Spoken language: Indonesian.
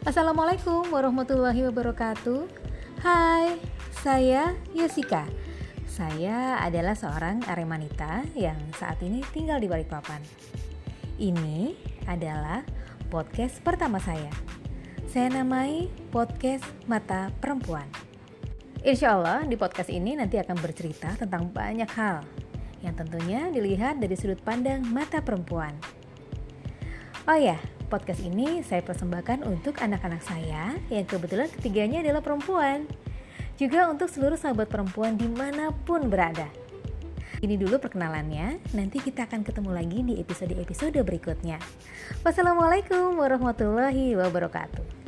Assalamualaikum warahmatullahi wabarakatuh. Hai, saya Yosika. Saya adalah seorang Aremanita yang saat ini tinggal di Balikpapan. Ini adalah podcast pertama saya. Saya namai podcast Mata Perempuan. Insya Allah di podcast ini nanti akan bercerita tentang banyak hal yang tentunya dilihat dari sudut pandang mata perempuan. Oh ya, podcast ini saya persembahkan untuk anak-anak saya yang kebetulan ketiganya adalah perempuan. Juga untuk seluruh sahabat perempuan di mana pun berada. Ini dulu perkenalannya, nanti kita akan ketemu lagi di episode-episode berikutnya. Wassalamualaikum warahmatullahi wabarakatuh.